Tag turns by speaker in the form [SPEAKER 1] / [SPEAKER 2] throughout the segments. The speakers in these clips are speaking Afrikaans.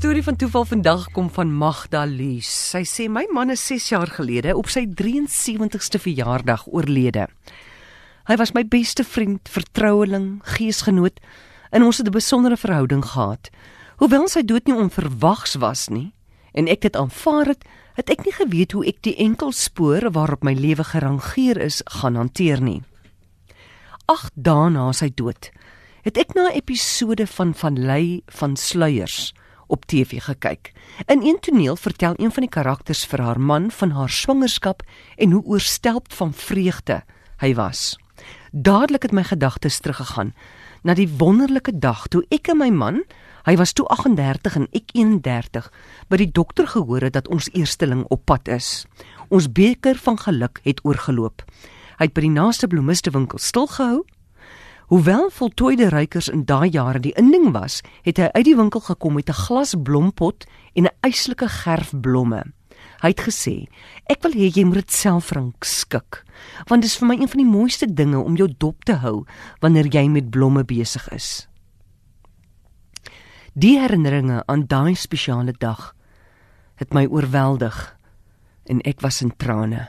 [SPEAKER 1] storie van toeval vandag kom van Magda Lees. Sy sê my man is 6 jaar gelede op sy 73ste verjaardag oorlede. Hy was my beste vriend, vertroueling, geesgenoot en ons het 'n besondere verhouding gehad. Hoewel sy dood nie onverwags was nie en ek dit aanvaar het, het ek nie geweet hoe ek die enkel spore waarop my lewe gerangeer is gaan hanteer nie. 8 dae na sy dood het ek na 'n episode van Van Ley van Sluiers op TV gekyk. In een toneel vertel een van die karakters vir haar man van haar swangerskap en hoe oorstelp van vreugde hy was. Dadelik het my gedagtes teruggegaan na die wonderlike dag toe ek en my man, hy was toe 38 en ek 31, by die dokter gehoor het dat ons eersteling op pad is. Ons beker van geluk het oorgeloop. Hy het by die naaste bloemistewinkel stilgehou Hoewel voltooide ruikers in daai jare die inding was, het hy uit die winkel gekom met 'n glas blompot en 'n eislike gerf blomme. Hy het gesê: "Ek wil hê jy moet dit self rank skik, want dit is vir my een van die mooiste dinge om jou dop te hou wanneer jy met blomme besig is." Die herinneringe aan daai spesiale dag het my oorweldig en ek was in trane.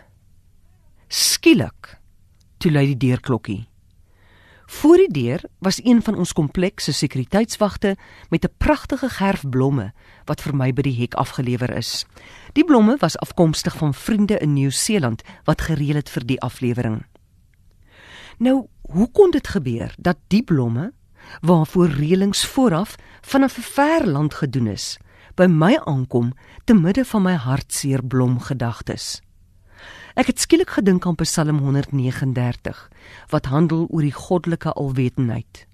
[SPEAKER 1] Skielik toe lui die deurklokkie. Voor die deur was een van ons komplekse sekuriteitswagte met 'n pragtige gerf blomme wat vir my by die hek afgelewer is. Die blomme was afkomstig van vriende in Nieu-Seeland wat gereël het vir die aflewering. Nou, hoe kon dit gebeur dat die blomme waarvoor reëlings vooraf vanaf 'n ver land gedoen is, by my aankom te midde van my hartseer blomgedagtes? Ek het skielik gedink aan Psalm 139 wat handel oor die goddelike alwetendheid.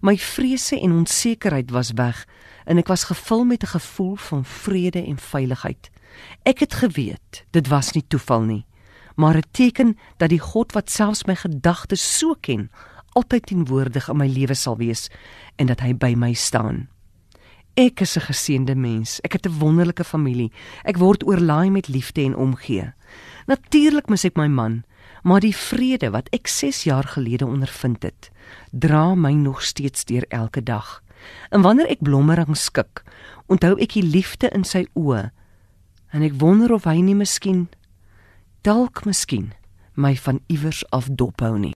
[SPEAKER 1] My vrese en onsekerheid was weg en ek was gevul met 'n gevoel van vrede en veiligheid. Ek het geweet dit was nie toeval nie, maar 'n teken dat die God wat selfs my gedagtes so ken, altyd teenwoordig in my lewe sal wees en dat hy by my staan. Ek is 'n geseënde mens. Ek het 'n wonderlike familie. Ek word oorlaai met liefde en omgee. Natuurlik mis ek my man, maar die vrede wat ek 6 jaar gelede ondervind het, dra my nog steeds deur elke dag. En wanneer ek blommerang skik, onthou ek die liefde in sy oë. En ek wonder of hy nie miskien dalk miskien my van iewers af dophou nie.